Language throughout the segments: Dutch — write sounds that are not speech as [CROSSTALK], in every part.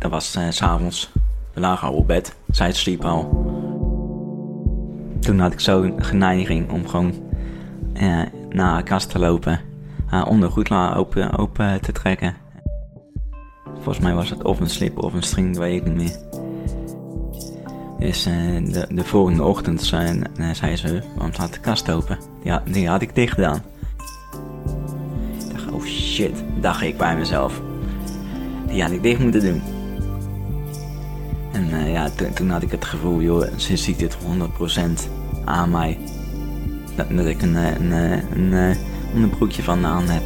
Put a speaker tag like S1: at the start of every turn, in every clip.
S1: Dat was s s'avonds. We lagen al op bed. Zij sliep al. Toen had ik zo een geneiging om gewoon eh, naar haar kast te lopen. Haar ondergoed open, open te trekken. Volgens mij was het of een slip of een string, weet ik niet meer. Dus eh, de, de volgende ochtend zei, zei ze, waarom staat de kast open? Ja, die had ik dicht gedaan. Ik dacht, oh shit, dacht ik bij mezelf. Die had ik dicht moeten doen. En eh, ja, toen, toen had ik het gevoel, joh, ze ziet dit 100% aan mij. Dat, dat ik een, eh, een, eh, een, eh, onderbroekje van aan heb.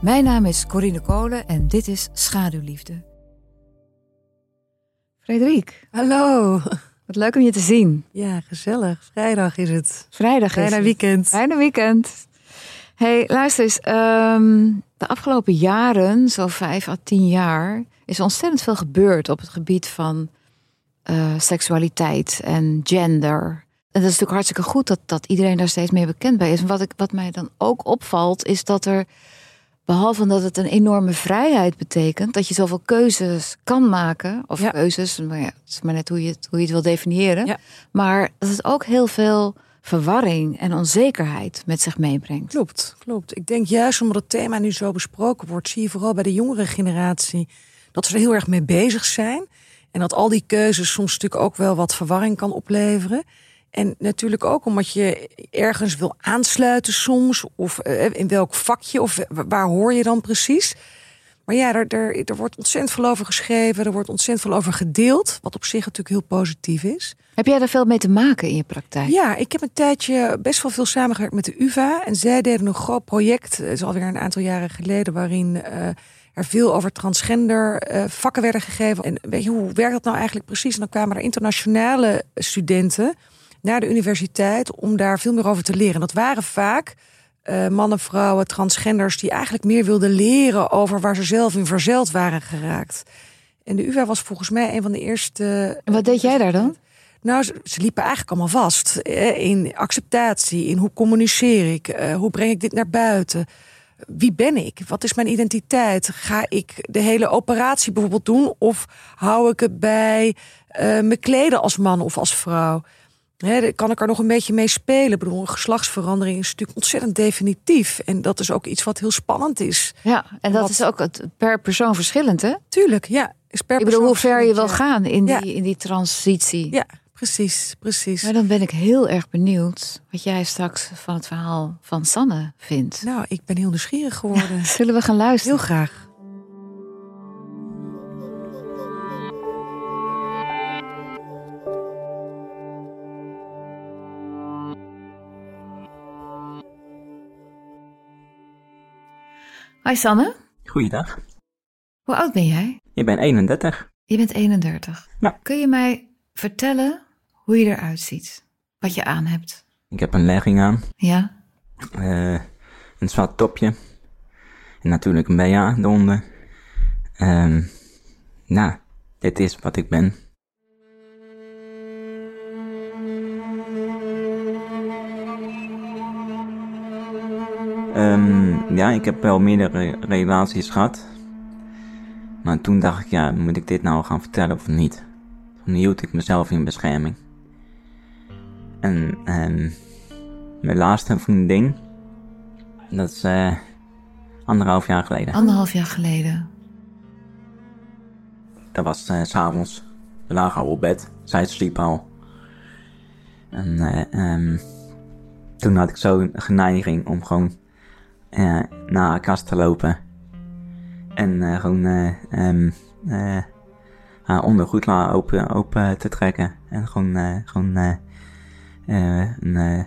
S2: Mijn naam is Corine Kolen en dit is Schaduwliefde. Frederik,
S3: Hallo.
S2: wat leuk om je te zien.
S3: Ja, gezellig. Vrijdag is het.
S2: Vrijdag is
S3: Bijna
S2: het.
S3: weekend.
S2: Bijna weekend. Hey, luister eens. ehm, de afgelopen jaren, zo vijf à tien jaar, is ontzettend veel gebeurd op het gebied van eh, seksualiteit en gender. En dat is natuurlijk hartstikke goed dat, dat iedereen daar steeds meer bekend bij is. En wat, ik, wat mij dan ook opvalt, is dat er, behalve dat het een enorme vrijheid betekent, dat je zoveel keuzes kan maken, of
S3: Ja.
S2: keuzes, maar ja, het is maar net hoe je het, hoe je het wil definiëren.
S3: Ja.
S2: Maar dat het ook heel veel verwarring en onzekerheid met zich meebrengt.
S3: Klopt, klopt. Ik denk juist omdat het thema nu zo besproken wordt, zie je vooral bij de jongere generatie dat ze er heel erg mee bezig zijn. En dat al die keuzes soms natuurlijk ook wel wat verwarring kan opleveren. En natuurlijk ook omdat je ergens wil aansluiten soms. Of eh, in welk vakje of wa- waar hoor je dan precies. Maar ja, er, er, er wordt ontzettend veel over geschreven. Er wordt ontzettend veel over gedeeld. Wat op zich natuurlijk heel positief is.
S2: Heb jij daar veel mee te maken in je praktijk?
S3: Ja, ik heb een tijdje best wel veel samengewerkt met de UvA. En zij deden een groot project, het is alweer een aantal jaren geleden, waarin eh, er veel over transgender eh, vakken werden gegeven. En weet je, hoe werkt dat nou eigenlijk precies? En dan kwamen er internationale studenten naar de universiteit om daar veel meer over te leren. En dat waren vaak eh, mannen, vrouwen, transgenders die eigenlijk meer wilden leren over waar ze zelf in verzeild waren geraakt. En de UvA was volgens mij een van de eerste.
S2: En wat deed jij daar dan?
S3: Nou, ze, ze liepen eigenlijk allemaal vast eh, in acceptatie, in hoe communiceer ik, eh, hoe breng ik dit naar buiten, wie ben ik, wat is mijn identiteit, ga ik de hele operatie bijvoorbeeld doen of hou ik het bij eh, me kleden als man of als vrouw. Daar kan ik er nog een beetje mee spelen. Ik bedoel, een geslachtsverandering is natuurlijk ontzettend definitief. En dat is ook iets wat heel spannend is.
S2: Ja, en dat
S3: Wat-
S2: is ook het, per persoon verschillend, hè?
S3: Tuurlijk, ja. Is per
S2: Ik bedoel, hoe ver je wil gaan in die, in die transitie.
S3: Ja, ja precies, precies.
S2: Maar dan ben ik heel erg benieuwd wat jij straks van het verhaal van Sanne vindt.
S3: Nou, ik ben heel nieuwsgierig geworden. [LAUGHS]
S2: Zullen we gaan luisteren?
S3: Heel graag.
S2: Hi Sanne,
S1: Goeiedag.
S2: hoe oud ben jij?
S1: Ik ben 31.
S2: Je bent 31.
S1: Ja.
S2: Kun je mij vertellen hoe je eruit ziet? Wat je aan hebt?
S1: Ik heb een legging aan.
S2: Ja?
S1: eh, een zwart topje. En natuurlijk een BH eronder. Ehm nou, dit is wat ik ben. Ehm, ja, ik heb wel meerdere relaties gehad. Maar toen dacht ik, ja, moet ik dit nou gaan vertellen of niet? Toen hield ik mezelf in bescherming. En ehm mijn laatste vriendin, dat is eh anderhalf jaar geleden.
S2: Anderhalf jaar geleden.
S1: Dat was s s'avonds. We lagen al op bed. Zij sliep al. En ehm, toen had ik zo een geneiging om gewoon eh, naar haar kast te lopen. En eh, gewoon eh, haar ondergoed open, open te trekken. En gewoon, gewoon een,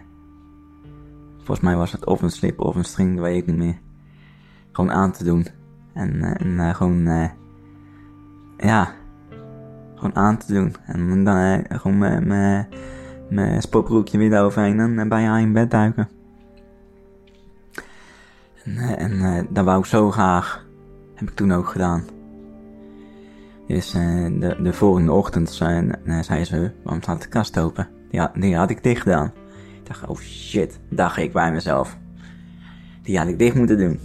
S1: Volgens mij was het of een slip of een string, dat weet ik niet meer. Gewoon aan te doen. En, en gewoon, ja, gewoon aan te doen. En dan gewoon mijn- sportbroekje weer eroverheen en bij haar in bed duiken. En, en eh, dat wou ik zo graag. Heb ik toen ook gedaan. Dus eh, de, de volgende ochtend eh, zei ze, waarom staat de kast open? Die had, die had ik dicht gedaan. Ik dacht, oh shit, dacht ik bij mezelf. Die had ik dicht moeten doen.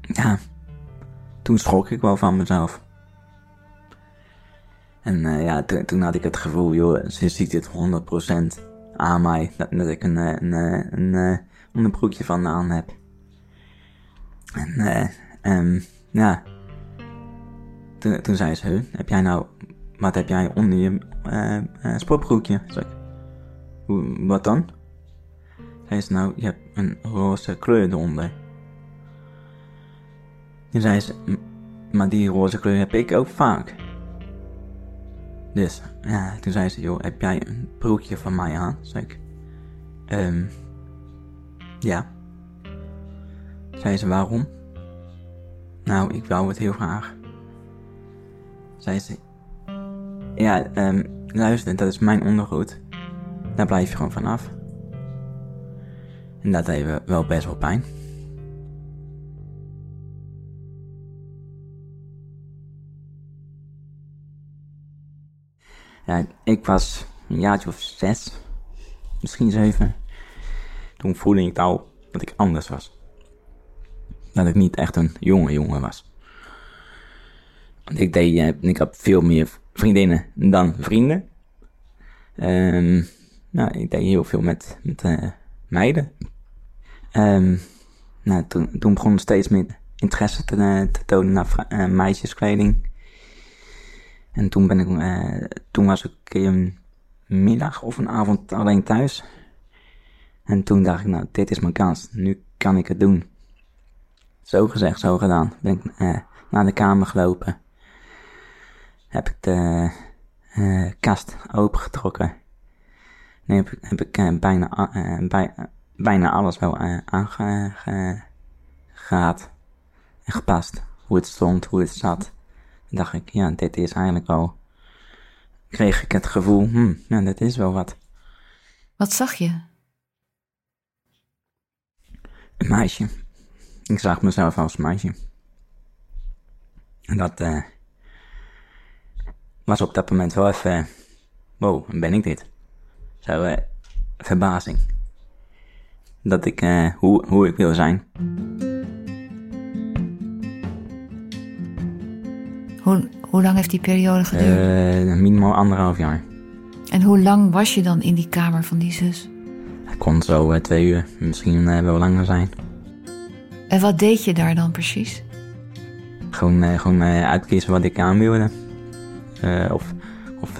S1: Ja, toen schrok ik wel van mezelf. En eh, ja, toen- toen had ik het gevoel, joh, ze ziet dit 100% aan mij. Dat, ik een, eh, een, eh, een, onderbroekje van aan heb. En eh, ehm, ja, toen, toen zei ze, "Huh, heb jij nou, wat heb jij onder je eh, eh, sportbroekje? Zeg ik, "Hoe- wat dan? Zei ze, nou, je hebt een roze kleur eronder. Toen zei ze, "M- maar die roze kleur heb ik ook vaak. Dus, ja, toen zei ze, joh, heb jij een broekje van mij aan? Ik, ehm, ja. Zei ze, waarom? Nou, ik wou het heel graag. Zei ze, ja, ehm, luister, dat is mijn ondergoed. Daar blijf je gewoon vanaf. En dat deed we- wel best wel pijn. Ja, ik was een jaartje of zes, misschien zeven. Toen voelde ik al dat ik anders was. Dat ik niet echt een jonge jongen was. Want ik deed, eh, ik had veel meer vriendinnen dan vrienden. Ehm, nou, ik deed heel veel met, met eh, meiden. Ehm, nou, toen, toen begon steeds meer interesse te, eh, te tonen naar meisjeskleding. En toen ben ik, toen was ik een middag of een avond alleen thuis. En toen dacht ik, nou, dit is mijn kans. Nu kan ik het doen. Zo gezegd, zo gedaan. Ben ik eh, naar de kamer gelopen. Heb ik de eh, kast opengetrokken. Nu heb heb ik eh, bijna, eh, bij, bijna alles wel eh, aangehad. En gepast. Hoe het stond, hoe het zat. Toen dacht ik, ja, dit is eigenlijk wel... Kreeg ik het gevoel, hm, ja, dit is wel wat.
S2: Wat zag je?
S1: Een meisje. Ik zag mezelf als meisje. En dat eh, was op dat moment wel even... wow, ben ik dit? Zo, eh, verbazing. Dat ik, eh, hoe, hoe ik wil zijn.
S2: Hoe, hoe lang heeft die periode geduurd?
S1: Minimaal anderhalf jaar.
S2: En hoe lang was je dan in die kamer van die zus?
S1: Het kon zo eh, twee uur, misschien eh, wel langer zijn.
S2: En wat deed je daar dan precies?
S1: Gewoon, eh, gewoon uitkiezen wat ik aan wilde. Of of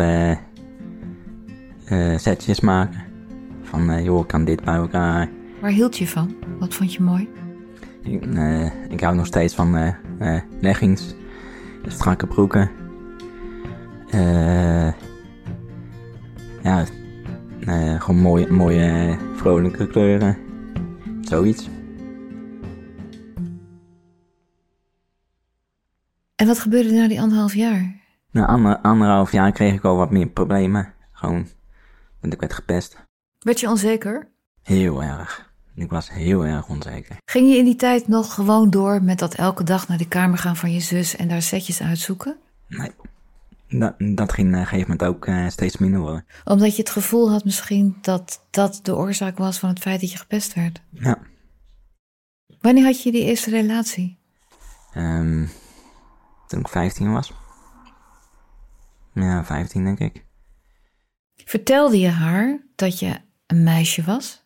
S1: setjes maken. Van, joh, ik kan dit bij elkaar.
S2: Waar hield je van? Wat vond je mooi?
S1: Ik, eh, ik hou nog steeds van leggings, strakke broeken. Eh, gewoon mooie, mooie vrolijke kleuren. Zoiets.
S2: En wat gebeurde na die anderhalf jaar?
S1: Na ander, anderhalf jaar kreeg ik al wat meer problemen. Gewoon, want ik werd gepest.
S2: Werd je onzeker?
S1: Heel erg. Ik was heel erg onzeker.
S2: Ging je in die tijd nog gewoon door met dat elke dag naar de kamer gaan van je zus en daar setjes uitzoeken?
S1: Nee. Dat, dat ging op een gegeven moment ook eh, steeds minder worden.
S2: Omdat je het gevoel had misschien dat dat de oorzaak was van het feit dat je gepest werd.
S1: Ja.
S2: Wanneer had je die eerste relatie?
S1: Ehm, toen ik 15 was. Ja, 15 denk ik.
S2: Vertelde je haar dat je een meisje was?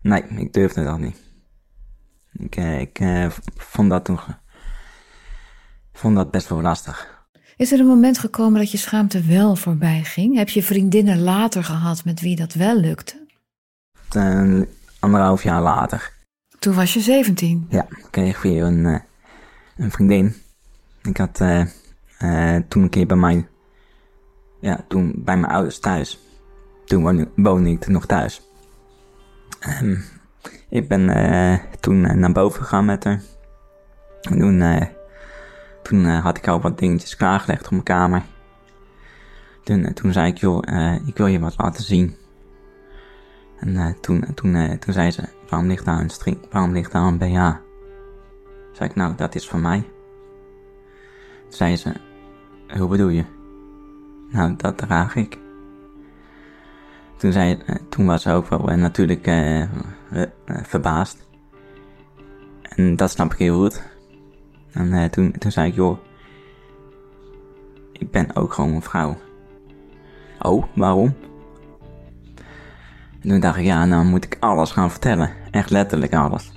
S1: Nee, ik durfde dat niet. Ik, eh, ik eh, vond dat toen... vond dat best wel lastig.
S2: Is er een moment gekomen dat je schaamte wel voorbij ging? Heb je vriendinnen later gehad met wie dat wel lukte?
S1: Eh, anderhalf jaar later.
S2: Toen was je 17.
S1: Ja, kreeg ik weer een, eh, een vriendin. Ik had eh, eh, toen een keer bij mij... Ja, toen bij mijn ouders thuis. Toen woonde, woonde ik nog thuis. Ehm, ik ben toen naar boven gegaan met haar. En toen, toen eh, had ik al wat dingetjes klaargelegd op mijn kamer. Toen, eh, toen zei ik, joh, eh, ik wil je wat laten zien. En toen, toen, toen zei ze, waarom ligt daar een string, waarom ligt daar een BH? Zei ik, nou, dat is van mij. Toen zei ze, hoe bedoel je? Nou, dat draag ik. Toen, zei, toen was ze ook wel natuurlijk verbaasd. En dat snap ik heel goed. En eh, toen, toen zei ik, joh, ik ben ook gewoon een vrouw. Oh, waarom? En toen dacht ik, ja, nou moet ik alles gaan vertellen. Echt letterlijk alles.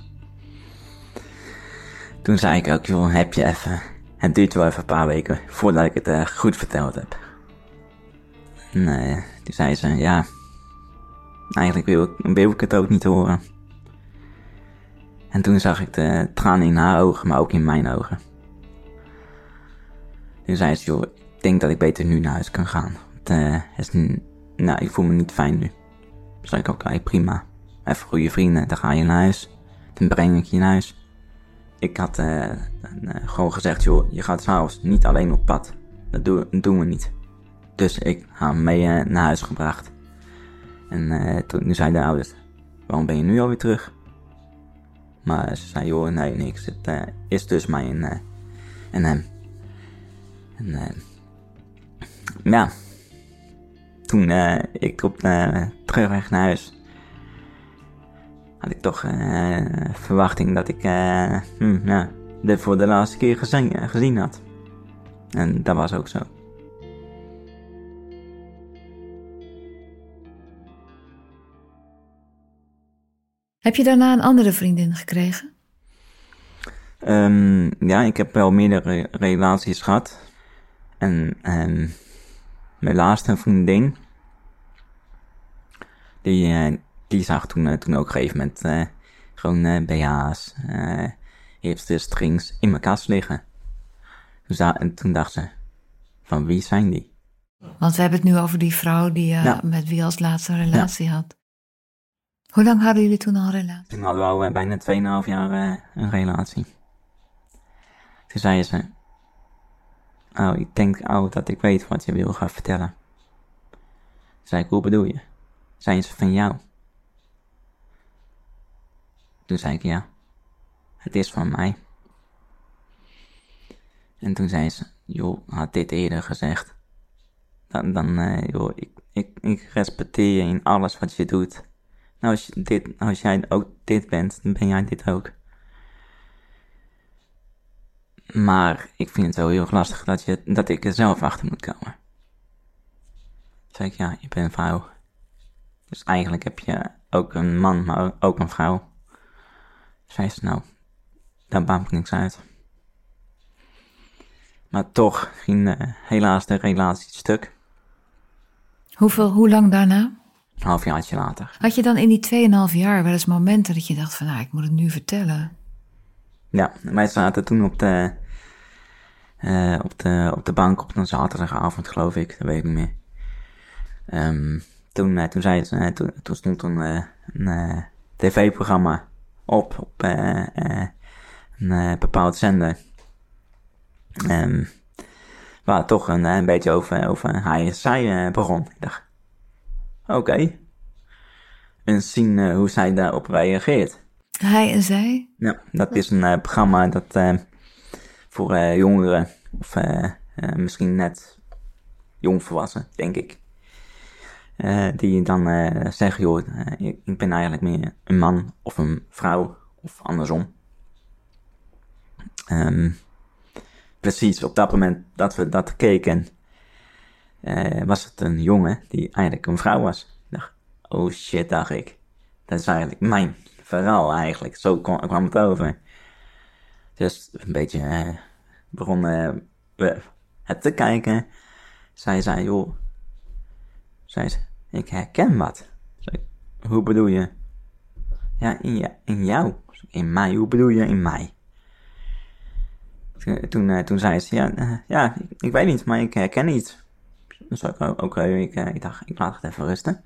S1: Toen zei ik ook, joh, heb je even... Het duurt wel even een paar weken voordat ik het eh, goed verteld heb. En eh, toen zei ze, ja... Eigenlijk wil ik, wil ik het ook niet horen. En toen zag ik de tranen in haar ogen, maar ook in mijn ogen. Toen zei ze, joh, ik denk dat ik beter nu naar huis kan gaan. Want, eh, is nou, ik voel me niet fijn nu. Zei ik ook, okay, prima. Even goede vrienden, dan ga je naar huis. Dan breng ik je naar huis. Ik had eh, eh, gewoon gezegd, joh, je gaat s'avonds niet alleen op pad. Dat, doen- we niet. Dus ik hem mee naar huis gebracht. En toen zei de ouders, waarom ben je nu alweer terug? Maar ze zei, joh, nee, niks. Het eh, is tussen mij eh, en hem. En eh, ja, toen ik op de terugweg naar huis, had ik toch verwachting dat ik hm, voor de laatste keer gezien had. En dat was ook zo.
S2: Heb je daarna een andere vriendin gekregen?
S1: Ehm, ja, ik heb wel meerdere relaties gehad. En ehm, mijn laatste vriendin, die, eh, die zag toen, eh, toen ook op een gegeven moment eh, gewoon BH's, eh hipster strings in mijn kast liggen. Toen, en toen dacht ze, van wie zijn die?
S2: Want we hebben het nu over die vrouw die,
S1: Ja.
S2: met wie je als laatste relatie had. Hoe lang hadden jullie toen al een relatie?
S1: Toen hadden we al eh, bijna 2,5 jaar eh, een relatie. Toen zei ze, oh, ik denk oh, dat ik weet wat je wil gaan vertellen. Toen zei ik, hoe bedoel je? Zijn ze van jou? Toen zei ik, ja, het is van mij. En toen zei ze, joh, had dit eerder gezegd. Dan, dan eh, joh, ik, ik, ik respecteer je in alles wat je doet. Nou, als, dit, als jij ook dit bent, dan ben jij dit ook. Maar ik vind het wel heel lastig dat, je, dat ik er zelf achter moet komen. Zei ik, ja, je bent een vrouw. Dus eigenlijk heb je ook een man, maar ook een vrouw. Zei ze, nou, daar maakt niks uit. Maar toch ging helaas de relatie stuk.
S2: Hoeveel, hoe lang daarna?
S1: Een halfjaartje later.
S2: Had je dan in die 2,5 jaar wel eens momenten dat je dacht van, nou, ik moet het nu vertellen?
S1: Ja, wij zaten toen op de, eh, op de, op de bank op een zaterdagavond, geloof ik. Dat weet ik niet meer. Ehm, toen, eh, toen, zei ze, eh, toen, toen stond een, een tv-programma op, op een bepaald zender. Ehm, waar toch een, een beetje over, over hij en zij eh, begon. Ik dacht, oké. En zien eh, hoe zij daarop reageert.
S2: Hij en zij?
S1: Ja, dat is een eh, programma dat eh, voor jongeren, of misschien net jongvolwassen, denk ik. die dan zeggen, joh, ik, ik ben eigenlijk meer een man of een vrouw, of andersom. Ehm, precies, op dat moment dat we dat keken, eh, was het een jongen die eigenlijk een vrouw was. Ik dacht, oh shit, dacht ik. Dat is eigenlijk mijn verhaal eigenlijk. Zo kwam, het over. Dus een beetje eh, begonnen we het te kijken. Zij zei, joh. Zei ze, ik herken wat. Zei, hoe bedoel je? Ja, in, je, in jou. In mij, hoe bedoel je in mij? Toen, toen, eh, zei ze, ja, eh, ja ik, ik weet niet, maar ik herken iets. Dus ook, oké, ik, eh, ik dacht, ik laat het even rusten.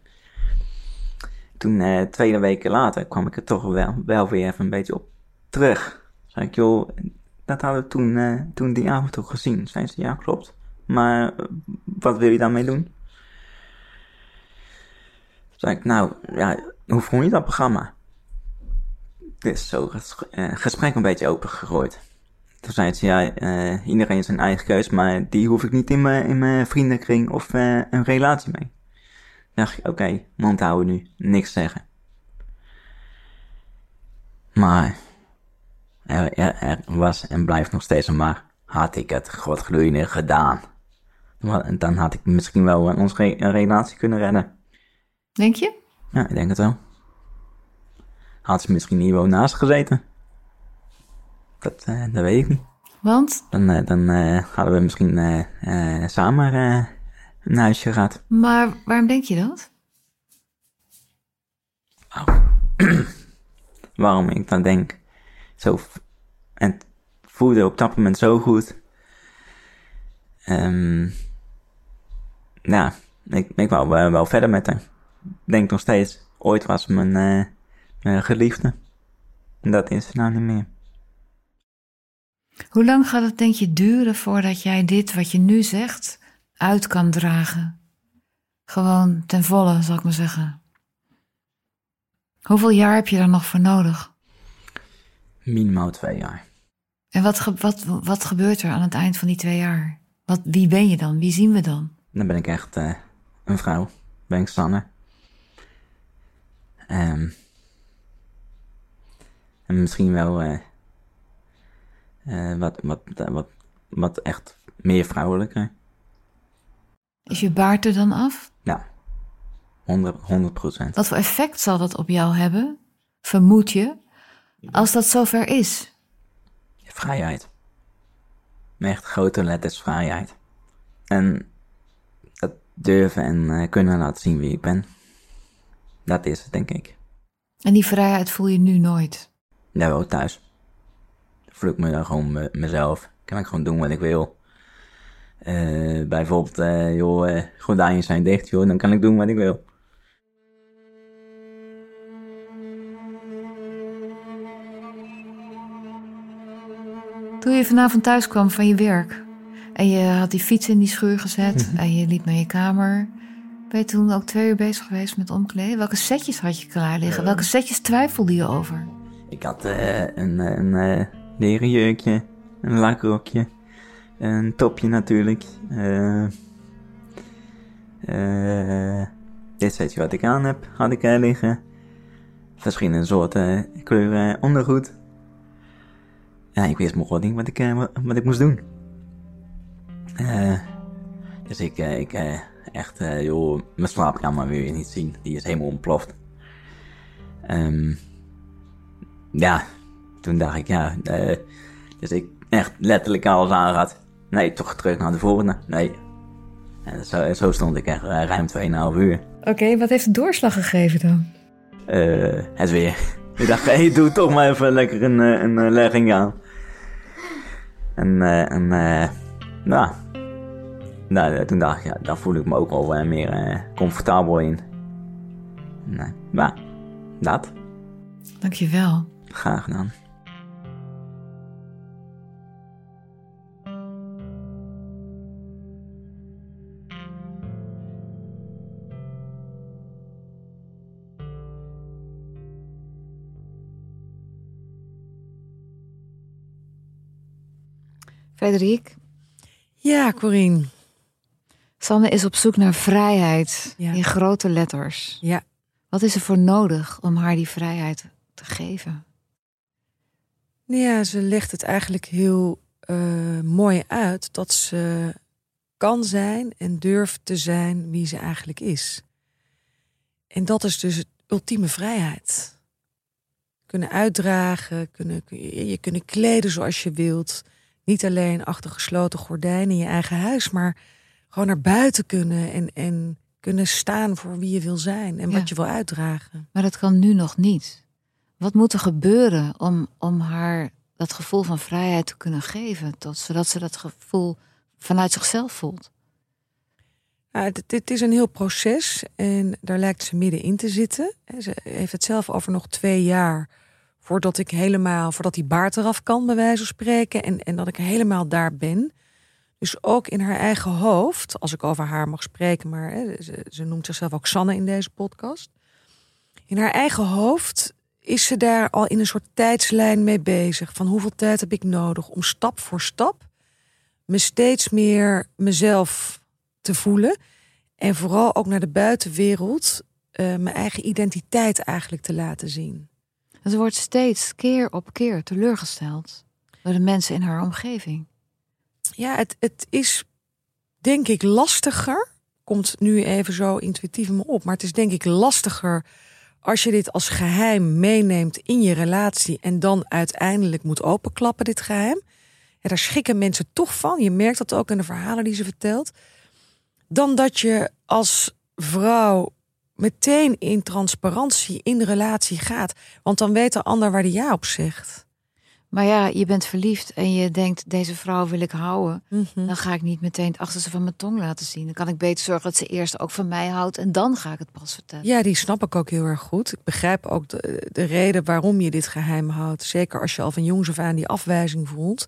S1: Toen uh, tweede weken later, kwam ik er toch wel, wel weer even een beetje op terug. Zei ik, joh, dat hadden we toen, uh, toen die avond toch gezien. Zei ze, ja, klopt. Maar wat wil je daarmee doen? Zei ik, nou, ja, hoe vond je dat programma? Dus zo het gesprek een beetje opengegooid. Toen zei ze, ja, uh, iedereen zijn eigen keus, maar die hoef ik niet in mijn, in mijn vriendenkring of uh, een relatie mee. dacht ik, oké, okay, mond houden nu, niks zeggen. Maar, er, er, er, was en blijft nog steeds een maar, had ik het godgloeiende gedaan. Dan had ik misschien wel onze re relatie kunnen redden.
S2: Denk je?
S1: Ja, ik denk het wel. Had ze misschien hier wel naast gezeten. Dat, uh, dat weet ik niet.
S2: Want?
S1: Dan, uh, dan hadden we misschien samen een huisje gehad.
S2: Maar waarom denk je dat?
S1: Oh. [CLEARS THROAT] waarom ik dan denk. Zo, en het voelde op dat moment zo goed. Um, ja, ik, ik wou wel, wel verder met haar. Denk nog steeds, ooit was mijn, mijn geliefde. En dat is ze nou niet meer.
S2: Hoe lang gaat het denk je duren voordat jij dit wat je nu zegt uit kan dragen? Gewoon ten volle, zal ik maar zeggen. Hoeveel jaar heb je daar nog voor nodig?
S1: Minimaal twee jaar.
S2: En wat, wat, wat gebeurt er aan het eind van die twee jaar? Wat, wie ben je dan? Wie zien we dan?
S1: Dan ben ik echt uh, een vrouw. Ben ik Sanne. Um, en misschien wel uh, uh, wat, wat, wat, wat echt meer vrouwelijker.
S2: Is je baard er dan af?
S1: Ja, 100 procent.
S2: Wat voor effect zal dat op jou hebben, vermoed je, als dat zover is?
S1: Vrijheid. Echt grote letters vrijheid. En dat durven en uh, kunnen laten zien wie ik ben. Dat is het, denk ik.
S2: En die vrijheid voel je nu nooit?
S1: Ja, wel thuis voel ik me dan gewoon mezelf. Kan ik gewoon doen wat ik wil. Uh, bijvoorbeeld, uh, joh, uh, gordijnen zijn dicht, joh, dan kan ik doen wat ik wil.
S2: Toen je vanavond thuis kwam van je werk en je had die fiets in die schuur gezet [LAUGHS] en je liep naar je kamer, ben je toen ook twee uur bezig geweest met omkleden? Welke setjes had je klaar liggen? Welke setjes twijfelde je over?
S1: Ik had een, een leren jurkje, een lakrokje, een topje natuurlijk. Uh, dit setje wat ik aan heb, had ik er liggen. Verschillende soorten kleuren ondergoed. Ja, ik wist nog niet wat ik, wat, wat ik moest doen. Uh, dus ik, ik echt, joh, mijn slaapkamer wil je niet zien. Die is helemaal ontploft. Um, ja, toen dacht ik, ja, uh, dus ik echt letterlijk alles aan had. Nee, toch terug naar de volgende. Nee. En zo, zo stond ik echt uh, ruim 2,5 uur.
S2: Oké, wat heeft de doorslag gegeven dan?
S1: Uh, het weer. [LAUGHS] ik dacht, hé, hey, doe toch maar even lekker een, een legging aan. En, en nou, nou, toen dacht ik, ja, daar voel ik me ook wel meer comfortabel in. Nee, nou, dat.
S2: Dankjewel.
S1: Graag gedaan.
S2: Frederik?
S3: Ja, Corine.
S2: Sanne is op zoek naar vrijheid in grote letters.
S3: Ja.
S2: Wat is er voor nodig om haar die vrijheid te geven?
S3: Ja, ze legt het eigenlijk heel uh, mooi uit dat ze kan zijn en durft te zijn wie ze eigenlijk is. En dat is dus ultieme vrijheid. Kunnen uitdragen, kunnen, je kunnen kleden zoals je wilt. Niet alleen achter gesloten gordijnen in je eigen huis, maar gewoon naar buiten kunnen en, en kunnen staan voor wie je wil zijn en wat je wil uitdragen.
S2: Maar dat kan nu nog niet. Wat moet er gebeuren om, om haar dat gevoel van vrijheid te kunnen geven, tot, zodat ze dat gevoel vanuit zichzelf voelt?
S3: Dit, dit is een heel proces en daar lijkt ze middenin te zitten. Ze heeft het zelf over nog twee jaar voordat ik helemaal, voordat die baard eraf kan, bij wijze van spreken, en, en dat ik helemaal daar ben. Dus ook in haar eigen hoofd, als ik over haar mag spreken, maar hè, ze, noemt zichzelf ook Sanne in deze podcast. In haar eigen hoofd is ze daar al in een soort tijdslijn mee bezig. Van hoeveel tijd heb ik nodig om stap voor stap me steeds meer mezelf te voelen. En vooral ook naar de buitenwereld uh, mijn eigen identiteit eigenlijk te laten zien.
S2: Ze wordt steeds keer op keer teleurgesteld door de mensen in haar omgeving.
S3: Ja, het, het is denk ik lastiger. Komt nu even zo intuïtief me op. Maar het is denk ik lastiger als je dit als geheim meeneemt in je relatie en dan uiteindelijk moet openklappen, dit geheim. Daar schrikken mensen toch van. Je merkt dat ook in de verhalen die ze vertelt. Dan dat je als vrouw meteen in transparantie in de relatie gaat. Want dan weet de ander waar die ja op zegt.
S2: Maar ja, je bent verliefd en je denkt, deze vrouw wil ik houden.
S3: Mhm.
S2: Dan ga ik niet meteen het achterste van mijn tong laten zien. Dan kan ik beter zorgen dat ze eerst ook van mij houdt en dan ga ik het pas vertellen.
S3: Ja, die snap ik ook heel erg goed. Ik begrijp ook de, de reden waarom je dit geheim houdt. Zeker als je al van jongs af aan die afwijzing voelt.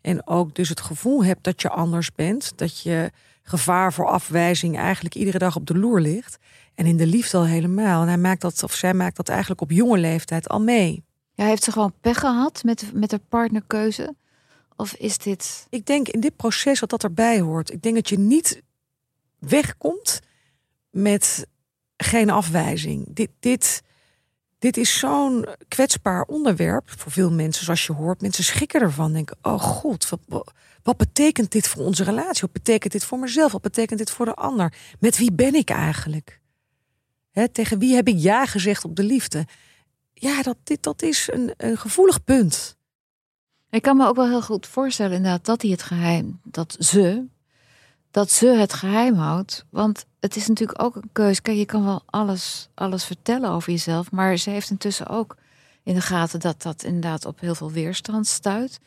S3: En ook dus het gevoel hebt dat je anders bent. Dat je gevaar voor afwijzing eigenlijk iedere dag op de loer ligt. En in de liefde al helemaal. En hij maakt dat, of zij maakt dat eigenlijk op jonge leeftijd al mee.
S2: Ja, heeft ze gewoon pech gehad met, met haar partnerkeuze? Of is dit.
S3: Ik denk in dit proces dat dat erbij hoort. Ik denk dat je niet wegkomt met geen afwijzing. Dit, dit, dit is zo'n kwetsbaar onderwerp voor veel mensen, zoals je hoort. Mensen schrikken ervan, denken: oh god, wat, wat betekent dit voor onze relatie? Wat betekent dit voor mezelf? Wat betekent dit voor de ander? Met wie ben ik eigenlijk? Tegen wie heb ik ja gezegd op de liefde? ja, dat, dit, dat is een, een gevoelig punt.
S2: Ik kan me ook wel heel goed voorstellen inderdaad dat hij het geheim, dat ze, dat ze het geheim houdt. Want het is natuurlijk ook een keuze. Kijk, je kan wel alles, alles vertellen over jezelf, maar ze heeft intussen ook in de gaten dat dat inderdaad op heel veel weerstand stuit.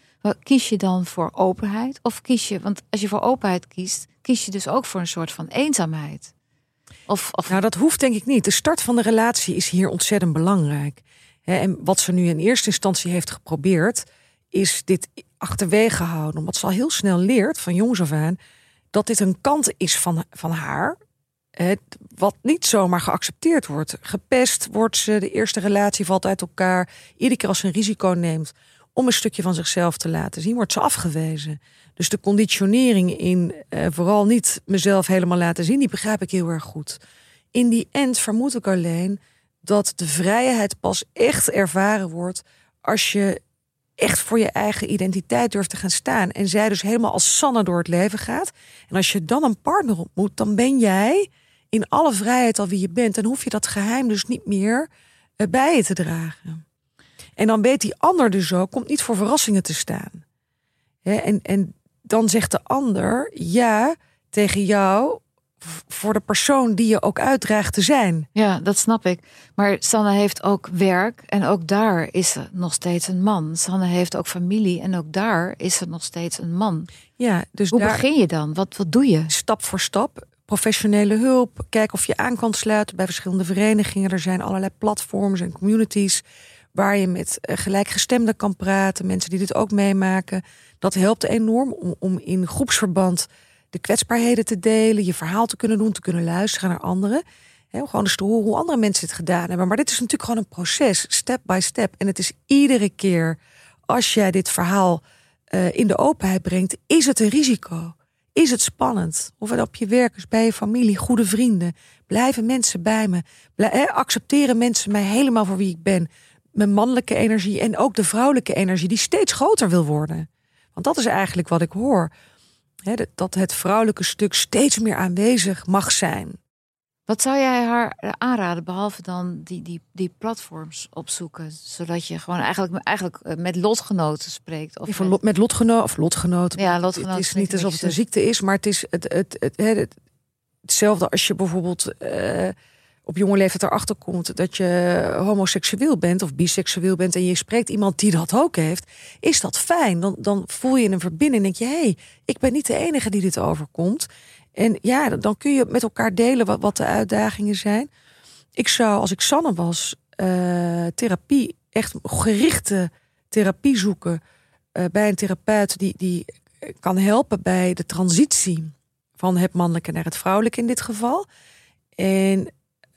S2: Kies je dan voor openheid? Of kies je, want als je voor openheid kiest, kies je dus ook voor een soort van eenzaamheid. Of, of...
S3: Nou, dat hoeft denk ik niet. De start van de relatie is hier ontzettend belangrijk. En wat ze nu in eerste instantie heeft geprobeerd, is dit achterwege houden. Omdat ze al heel snel leert van jongs af aan dat dit een kant is van, van haar. Wat niet zomaar geaccepteerd wordt. Gepest wordt ze, de eerste relatie valt uit elkaar. Iedere keer als ze een risico neemt om een stukje van zichzelf te laten zien, wordt ze afgewezen. Dus de conditionering in eh, vooral niet mezelf helemaal laten zien, die begrijp ik heel erg goed. In die end vermoed ik alleen dat de vrijheid pas echt ervaren wordt als je echt voor je eigen identiteit durft te gaan staan. En zij dus helemaal als Sanne door het leven gaat. En als je dan een partner ontmoet, dan ben jij in alle vrijheid al wie je bent. En hoef je dat geheim dus niet meer eh, bij je te dragen. En dan weet die ander dus ook, komt niet voor verrassingen te staan. En, en dan zegt de ander ja tegen jou voor de persoon die je ook uitdraagt te zijn.
S2: Ja, dat snap ik. Maar Sanne heeft ook werk en ook daar is ze nog steeds een man. Sanne heeft ook familie en ook daar is ze nog steeds een man.
S3: Ja, dus
S2: Hoe
S3: daar,
S2: begin je dan? Wat, wat doe je?
S3: Stap voor stap. Professionele hulp. Kijk of je aan kan sluiten bij verschillende verenigingen. Er zijn allerlei platforms en communities waar je met eh, gelijkgestemden kan praten. Mensen die dit ook meemaken. Dat helpt enorm om, in groepsverband de kwetsbaarheden te delen, je verhaal te kunnen doen, te kunnen luisteren naar anderen. He, gewoon eens te horen hoe andere mensen het gedaan hebben. Maar dit is natuurlijk gewoon een proces, step by step. En het is iedere keer als jij dit verhaal uh, in de openheid brengt, is het een risico. Is het spannend? Of het op je werk is, bij je familie, goede vrienden. Blijven mensen bij me? Accepteren mensen mij helemaal voor wie ik ben? Mijn mannelijke energie en ook de vrouwelijke energie, die steeds groter wil worden. Want dat is eigenlijk wat ik hoor dat het vrouwelijke stuk steeds meer aanwezig mag zijn.
S2: Wat zou jij haar aanraden, behalve dan die, die, die platforms opzoeken, zodat je gewoon eigenlijk, eigenlijk eh, met lotgenoten spreekt?
S3: Of met, met lotgenoten of lotgenoten.
S2: Ja, lotgenoten.
S3: Het is niet alsof het een ziekte is, maar het is het, het, het, het hetzelfde als je bijvoorbeeld uh, op jonge leeftijd erachter komt dat je homoseksueel bent of biseksueel bent en je spreekt iemand die dat ook heeft, is dat fijn. Dan, dan voel je een verbinding en denk je, hé, hey, ik ben niet de enige die dit overkomt. En ja, dan kun je met elkaar delen wat, wat de uitdagingen zijn. Ik zou, als ik Sanne was, uh, therapie, echt gerichte therapie zoeken uh, bij een therapeut die, die kan helpen bij de transitie van het mannelijke naar het vrouwelijke in dit geval. En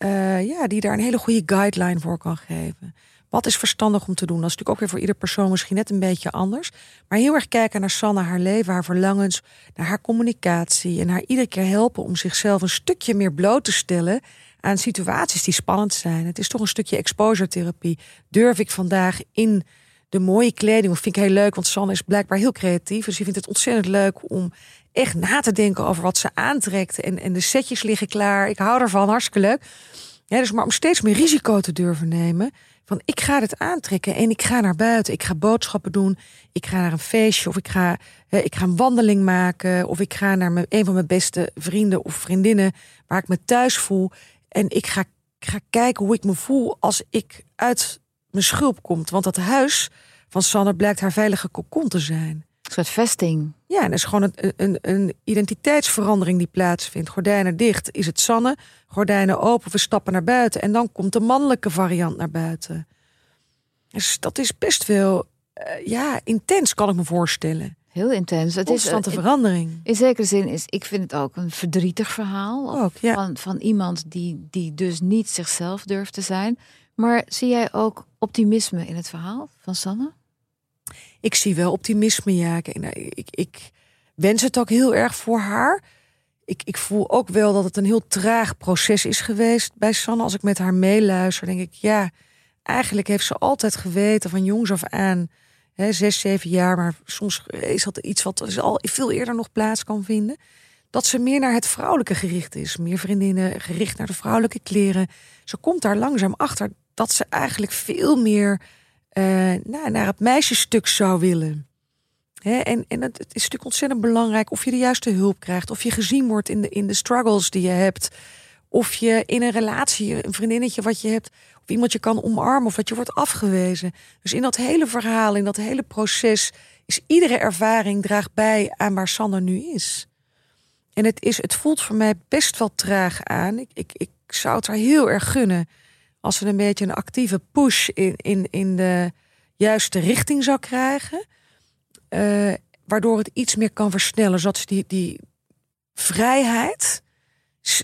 S3: uh, ja, die daar een hele goede guideline voor kan geven. Wat is verstandig om te doen? Dat is natuurlijk ook weer voor ieder persoon misschien net een beetje anders. Maar heel erg kijken naar Sanne, haar leven, haar verlangens, naar haar communicatie. En haar iedere keer helpen om zichzelf een stukje meer bloot te stellen aan situaties die spannend zijn. Het is toch een stukje exposure therapie. Durf ik vandaag in de mooie kleding, of vind ik heel leuk, want Sanne is blijkbaar heel creatief. Dus die vindt het ontzettend leuk om echt na te denken over wat ze aantrekt. En, de setjes liggen klaar. Ik hou ervan, hartstikke leuk. Dus maar om steeds meer risico te durven nemen. Van ik ga het aantrekken en ik ga naar buiten. Ik ga boodschappen doen. Ik ga naar een feestje of ik ga, ik ga een wandeling maken. Of ik ga naar mijn, een van mijn beste vrienden of vriendinnen waar ik me thuis voel. En ik ga, ga kijken hoe ik me voel als ik uit mijn schulp kom. Want dat huis van Sanne blijkt haar veilige kokon te zijn.
S2: Een soort vesting.
S3: Ja, en dat is gewoon een, een, een, identiteitsverandering die plaatsvindt. Gordijnen dicht is het Sanne, gordijnen open, we stappen naar buiten. En dan komt de mannelijke variant naar buiten. Dus dat is best wel, uh, ja, intens kan ik me voorstellen.
S2: Heel intens.
S3: Het is een verandering.
S2: In zekere zin is, ik vind het ook een verdrietig verhaal.
S3: Ook, ja.
S2: van, van iemand die, die dus niet zichzelf durft te zijn. Maar zie jij ook optimisme in het verhaal van Sanne?
S3: Ik zie wel optimisme, ja. Ik, ik, ik wens het ook heel erg voor haar. Ik, ik voel ook wel dat het een heel traag proces is geweest bij Sanne. Als ik met haar meeluister, denk ik, ja, eigenlijk heeft ze altijd geweten van jongs af aan, hè, zes, zeven jaar, maar soms is dat iets wat al veel eerder nog plaats kan vinden. Dat ze meer naar het vrouwelijke gericht is. Meer vriendinnen gericht naar de vrouwelijke kleren. Ze komt daar langzaam achter dat ze eigenlijk veel meer nou, naar het meisjesstuk zou willen. en en het, is natuurlijk ontzettend belangrijk of je de juiste hulp krijgt, of je gezien wordt in de, in de struggles die je hebt, of je in een relatie, een vriendinnetje wat je hebt, of iemand je kan omarmen, of dat je wordt afgewezen. Dus in dat hele verhaal, in dat hele proces, is iedere ervaring draagt bij aan waar Sander nu is. En het, is, het voelt voor mij best wel traag aan. Ik, ik, ik zou het haar heel erg gunnen als ze een beetje een actieve push in, in, in de juiste richting zou krijgen. Uh, waardoor het iets meer kan versnellen, zodat ze die, die vrijheid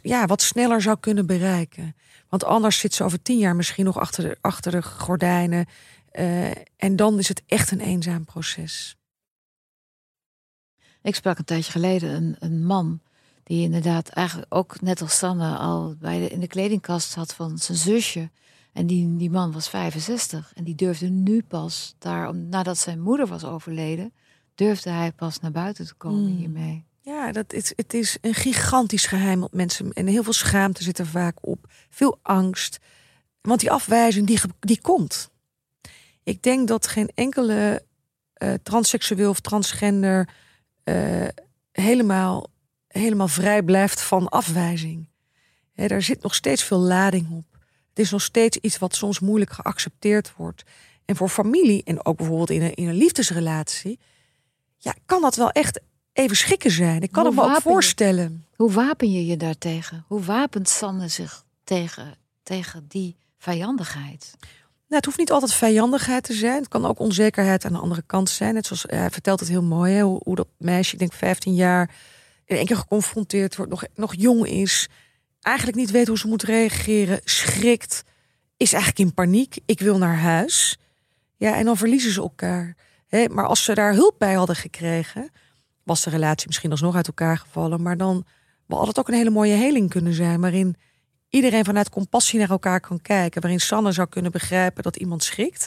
S3: ja, wat sneller zou kunnen bereiken. Want anders zit ze over tien jaar misschien nog achter de, achter de gordijnen. Uh, en dan is het echt een eenzaam proces.
S2: Ik sprak een tijdje geleden een, een man die inderdaad eigenlijk ook net als Sanne al bij de, in de kledingkast had van zijn zusje. En die, die man was 65 en die durfde nu pas, daar, nadat zijn moeder was overleden, durfde hij pas naar buiten te komen hmm. hiermee.
S3: Ja, dat is, het is een gigantisch geheim op mensen. En heel veel schaamte zit er vaak op. Veel angst. Want die afwijzing, die, die komt. Ik denk dat geen enkele uh, transseksueel of transgender uh, helemaal helemaal vrij blijft van afwijzing. He, daar zit nog steeds veel lading op. Het is nog steeds iets wat soms moeilijk geaccepteerd wordt. En voor familie en ook bijvoorbeeld in een, in een liefdesrelatie, ja, kan dat wel echt even schikken zijn. Ik kan Hoe het me ook voorstellen.
S2: hoe wapen je je daartegen? Hoe wapent Sanne zich tegen, tegen die vijandigheid?
S3: Nou, het hoeft niet altijd vijandigheid te zijn. Het kan ook onzekerheid aan de andere kant zijn. Net zoals hij vertelt het heel mooi, hè, hoe, hoe dat meisje, ik denk 15 jaar, in één keer geconfronteerd wordt, nog, nog jong is, eigenlijk niet weet hoe ze moet reageren, schrikt, is eigenlijk in paniek. Ik wil naar huis. Ja, en dan verliezen ze elkaar. He, maar als ze daar hulp bij hadden gekregen, was de relatie misschien alsnog uit elkaar gevallen. Maar dan had het ook een hele mooie heling kunnen zijn, waarin iedereen vanuit compassie naar elkaar kan kijken. Waarin Sanne zou kunnen begrijpen dat iemand schrikt.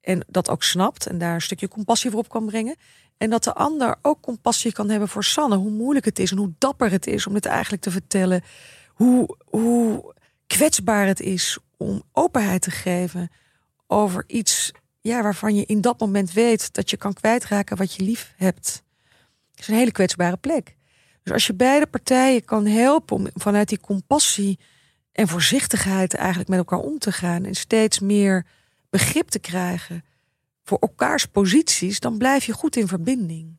S3: En dat ook snapt en daar een stukje compassie voor op kan brengen. En dat de ander ook compassie kan hebben voor Sanne. Hoe moeilijk het is en hoe dapper het is om dit eigenlijk te vertellen. Hoe, hoe kwetsbaar het is om openheid te geven over iets ja, waarvan je in dat moment weet dat je kan kwijtraken wat je lief hebt. Het is een hele kwetsbare plek. Dus als je beide partijen kan helpen om vanuit die compassie en voorzichtigheid eigenlijk met elkaar om te gaan en steeds meer begrip te krijgen voor elkaars posities, dan blijf je goed in verbinding.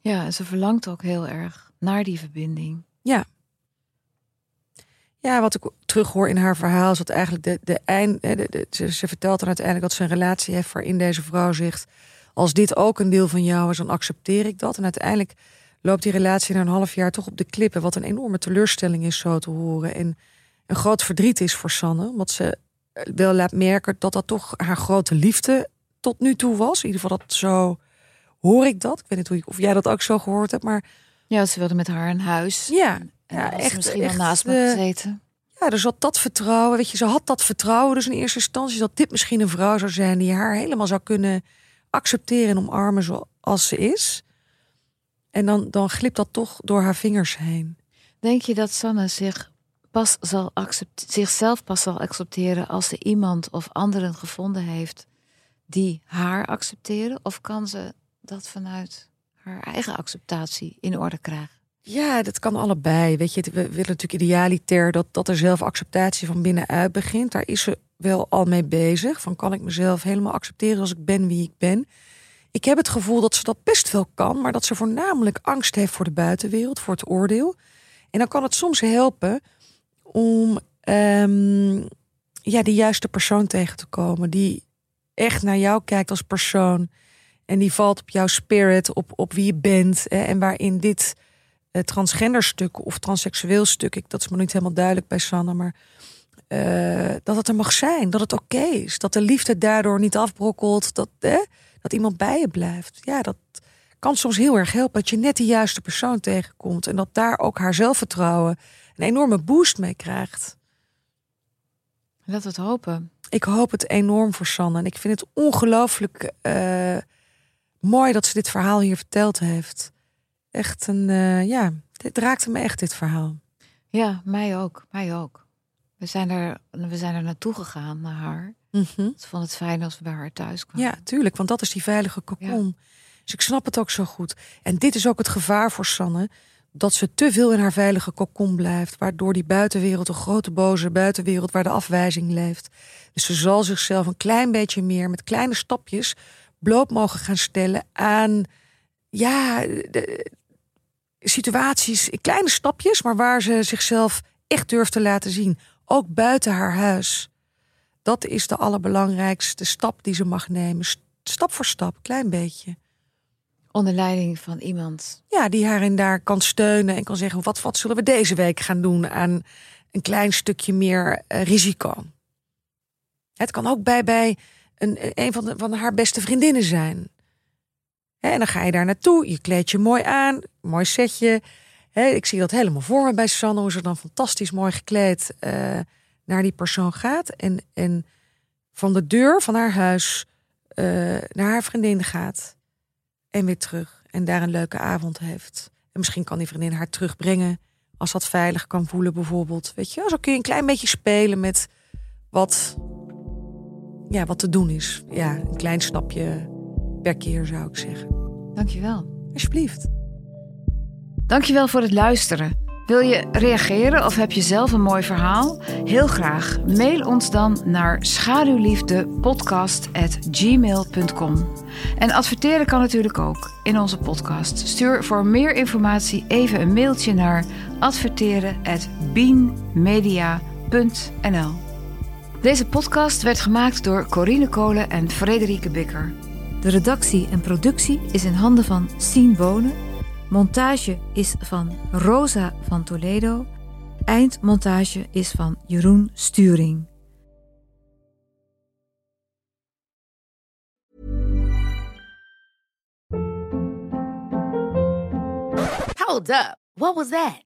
S2: Ja, ze verlangt ook heel erg naar die verbinding.
S3: Ja. Ja, wat ik terughoor in haar verhaal is dat eigenlijk de, de eind. De, de, ze, ze, vertelt dan uiteindelijk dat ze een relatie heeft waarin deze vrouw zegt: Als dit ook een deel van jou is, dan accepteer ik dat. En uiteindelijk loopt die relatie na een half jaar toch op de klippen. Wat een enorme teleurstelling is, zo te horen. En een groot verdriet is voor Sanne. Want ze wel laat merken dat dat toch haar grote liefde tot nu toe was. In ieder geval dat zo hoor ik dat. Ik weet niet hoe, of jij dat ook zo gehoord hebt, maar...
S2: Ja, ze wilde met haar een huis.
S3: Ja,
S2: ja echt. Misschien echt, wel naast me gezeten.
S3: Ja, dus dat vertrouwen. Weet je, ze had dat vertrouwen dus in eerste instantie dat dit misschien een vrouw zou zijn die haar helemaal zou kunnen accepteren en omarmen zoals ze is. En dan, dan glipt dat toch door haar vingers heen.
S2: Denk je dat Sanne zich pas zal zichzelf pas zal accepteren als ze iemand of anderen gevonden heeft die haar accepteren? Of kan ze dat vanuit haar eigen acceptatie in orde krijgen?
S3: Ja, dat kan allebei. Weet je, we willen natuurlijk idealitair dat, dat er zelfacceptatie van binnenuit begint. Daar is ze wel al mee bezig. Van kan ik mezelf helemaal accepteren als ik ben wie ik ben? Ik heb het gevoel dat ze dat best wel kan, maar dat ze voornamelijk angst heeft voor de buitenwereld, voor het oordeel. En dan kan het soms helpen om um, ja, de juiste persoon tegen te komen. Die echt naar jou kijkt als persoon. En die valt op jouw spirit, op, op wie je bent. Hè, en waarin dit uh, transgender stuk of transseksueel stuk, ik, dat is me niet helemaal duidelijk bij Sanne, maar uh, dat het er mag zijn, dat het oké is. Dat de liefde daardoor niet afbrokkelt, dat, hè, dat iemand bij je blijft. Ja, dat kan soms heel erg helpen dat je net de juiste persoon tegenkomt. En dat daar ook haar zelfvertrouwen een enorme boost mee krijgt.
S2: Laat het hopen.
S3: Ik hoop het enorm voor Sanne. En ik vind het ongelooflijk uh, mooi dat ze dit verhaal hier verteld heeft. Echt een, uh, ja, dit raakte me echt, dit verhaal.
S2: Ja, mij ook. Mij ook. We zijn er, we zijn er naartoe gegaan, naar haar. Mm -hmm. Ik vond het fijn als we bij haar thuis kwamen.
S3: Ja, tuurlijk, want dat is die veilige kokon. Dus ik snap het ook zo goed. En dit is ook het gevaar voor Sanne dat ze te veel in haar veilige kokon blijft, waardoor die buitenwereld, een grote boze buitenwereld, waar de afwijzing leeft. Dus ze zal zichzelf een klein beetje meer met kleine stapjes bloot mogen gaan stellen aan ja, de, situaties, kleine stapjes, maar waar ze zichzelf echt durft te laten zien. Ook buiten haar huis. Dat is de allerbelangrijkste stap die ze mag nemen. Stap voor stap, klein beetje.
S2: Onder leiding van iemand.
S3: Ja, die haar en daar kan steunen en kan zeggen: wat, wat zullen we deze week gaan doen aan een klein stukje meer uh, risico? Het kan ook bij, bij een, een van, van haar beste vriendinnen zijn. en dan ga je daar naartoe, je kleed je mooi aan, mooi setje. ik zie dat helemaal voor me bij Sanne, hoe ze dan fantastisch mooi gekleed uh, naar die persoon gaat. En, en van de deur van haar huis naar haar vriendin gaat en weer terug. En daar een leuke avond heeft. En misschien kan die vriendin haar terugbrengen. Als dat veilig kan voelen bijvoorbeeld. Weet je, zo kun je een klein beetje spelen met wat, ja, wat te doen is. Ja, een klein stapje per keer zou ik zeggen.
S2: Dankjewel.
S3: Alsjeblieft.
S2: Dankjewel voor het luisteren. Wil je reageren of heb je zelf een mooi verhaal? Heel graag. Mail ons dan naar schaduwliefdepodcast.gmail.com. En adverteren kan natuurlijk ook in onze podcast. Stuur voor meer informatie even een mailtje naar adverteren.beanmedia.nl. Deze podcast werd gemaakt door Corine Kolen en Frederike Bikker. De redactie en productie is in handen van Sien Bonen Montage is van Rosa van Toledo. Eindmontage is van Jeroen Sturing.
S4: Hold up. What was that?